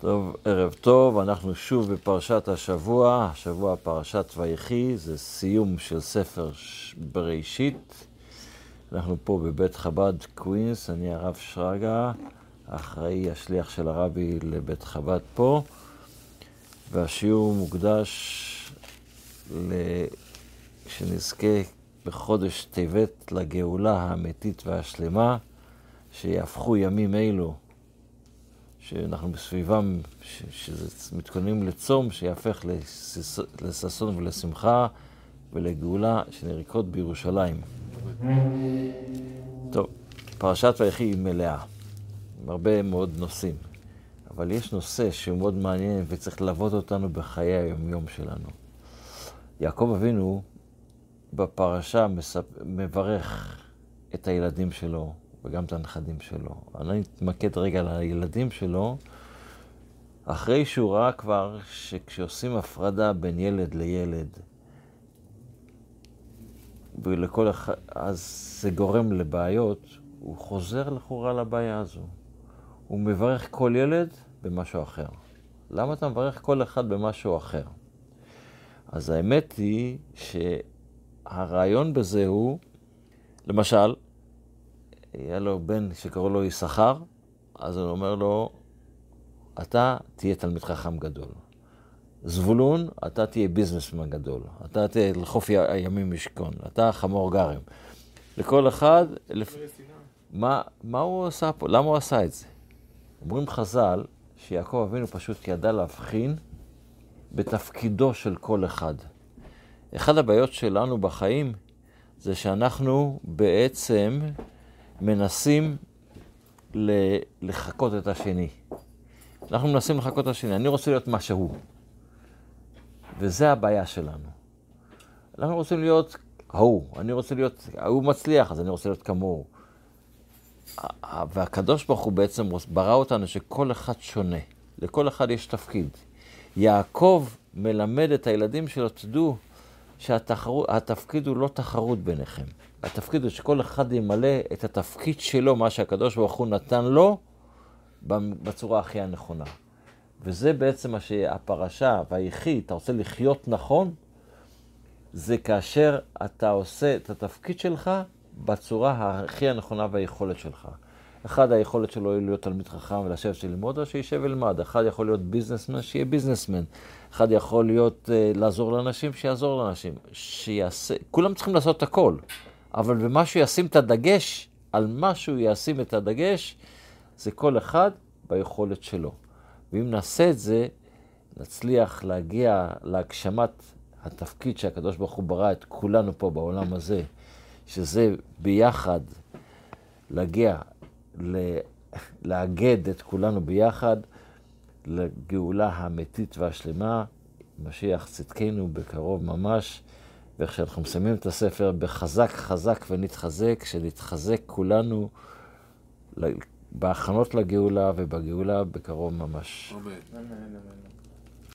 טוב, ערב טוב, אנחנו שוב בפרשת השבוע, השבוע פרשת ויחי, זה סיום של ספר בראשית. אנחנו פה בבית חב"ד קווינס, אני הרב שרגא, אחראי השליח של הרבי לבית חב"ד פה, והשיעור מוקדש שנזכה בחודש טבת לגאולה האמיתית והשלמה, שיהפכו ימים אלו שאנחנו בסביבם, שזה מתכוננים לצום, שיהפך לששון ולשמחה ולגאולה שנריקות בירושלים. טוב, פרשת ויחי היא מלאה, עם הרבה מאוד נושאים, אבל יש נושא שהוא מאוד מעניין וצריך ללוות אותנו בחיי היומיום שלנו. יעקב אבינו בפרשה מברך את הילדים שלו, וגם את הנכדים שלו. אני אתמקד רגע על הילדים שלו, אחרי שהוא ראה כבר שכשעושים הפרדה בין ילד לילד, ולכל אחד, אז זה גורם לבעיות, הוא חוזר לכאורה לבעיה הזו. הוא מברך כל ילד במשהו אחר. למה אתה מברך כל אחד במשהו אחר? אז האמת היא שהרעיון בזה הוא, למשל, היה לו בן שקראו לו יששכר, אז הוא אומר לו, אתה תהיה תלמיד חכם גדול. זבולון, אתה תהיה ביזנסמן גדול. אתה תהיה לחוף הימים משכון. אתה חמור גרם. לכל אחד... לפ... מה, מה הוא עשה פה? למה הוא עשה את זה? אומרים חז"ל שיעקב אבינו פשוט ידע להבחין בתפקידו של כל אחד. אחת הבעיות שלנו בחיים זה שאנחנו בעצם מנסים לחקות את השני. אנחנו מנסים לחקות את השני. אני רוצה להיות מה שהוא. וזה הבעיה שלנו. אנחנו רוצים להיות ההוא. אני רוצה להיות, ההוא מצליח, אז אני רוצה להיות כמוהו. והקדוש ברוך הוא בעצם ברא אותנו שכל אחד שונה. לכל אחד יש תפקיד. יעקב מלמד את הילדים שלו, תדעו שהתפקיד הוא לא תחרות ביניכם. התפקיד הוא שכל אחד ימלא את התפקיד שלו, מה שהקדוש ברוך הוא נתן לו, בצורה הכי הנכונה. וזה בעצם מה שהפרשה, והיחי, אתה רוצה לחיות נכון, זה כאשר אתה עושה את התפקיד שלך בצורה הכי הנכונה והיכולת שלך. אחד, היכולת שלו היא להיות תלמיד חכם ולשבת וללמוד, או שישב ולמד. אחד יכול להיות ביזנסמן, שיהיה ביזנסמן. אחד יכול להיות, uh, לעזור לאנשים, שיעזור לאנשים. שיעשה, כולם צריכים לעשות את הכל. אבל במה שהוא ישים את הדגש, על מה שהוא ישים את הדגש, זה כל אחד ביכולת שלו. ואם נעשה את זה, נצליח להגיע להגשמת התפקיד שהקדוש ברוך הוא ברא את כולנו פה בעולם הזה, שזה ביחד להגיע, לאגד את כולנו ביחד לגאולה האמיתית והשלמה, משיח צדקנו בקרוב ממש. ואיך שאנחנו מסיימים את הספר בחזק חזק ונתחזק, שנתחזק כולנו בהכנות לגאולה ובגאולה בקרוב ממש. אמן.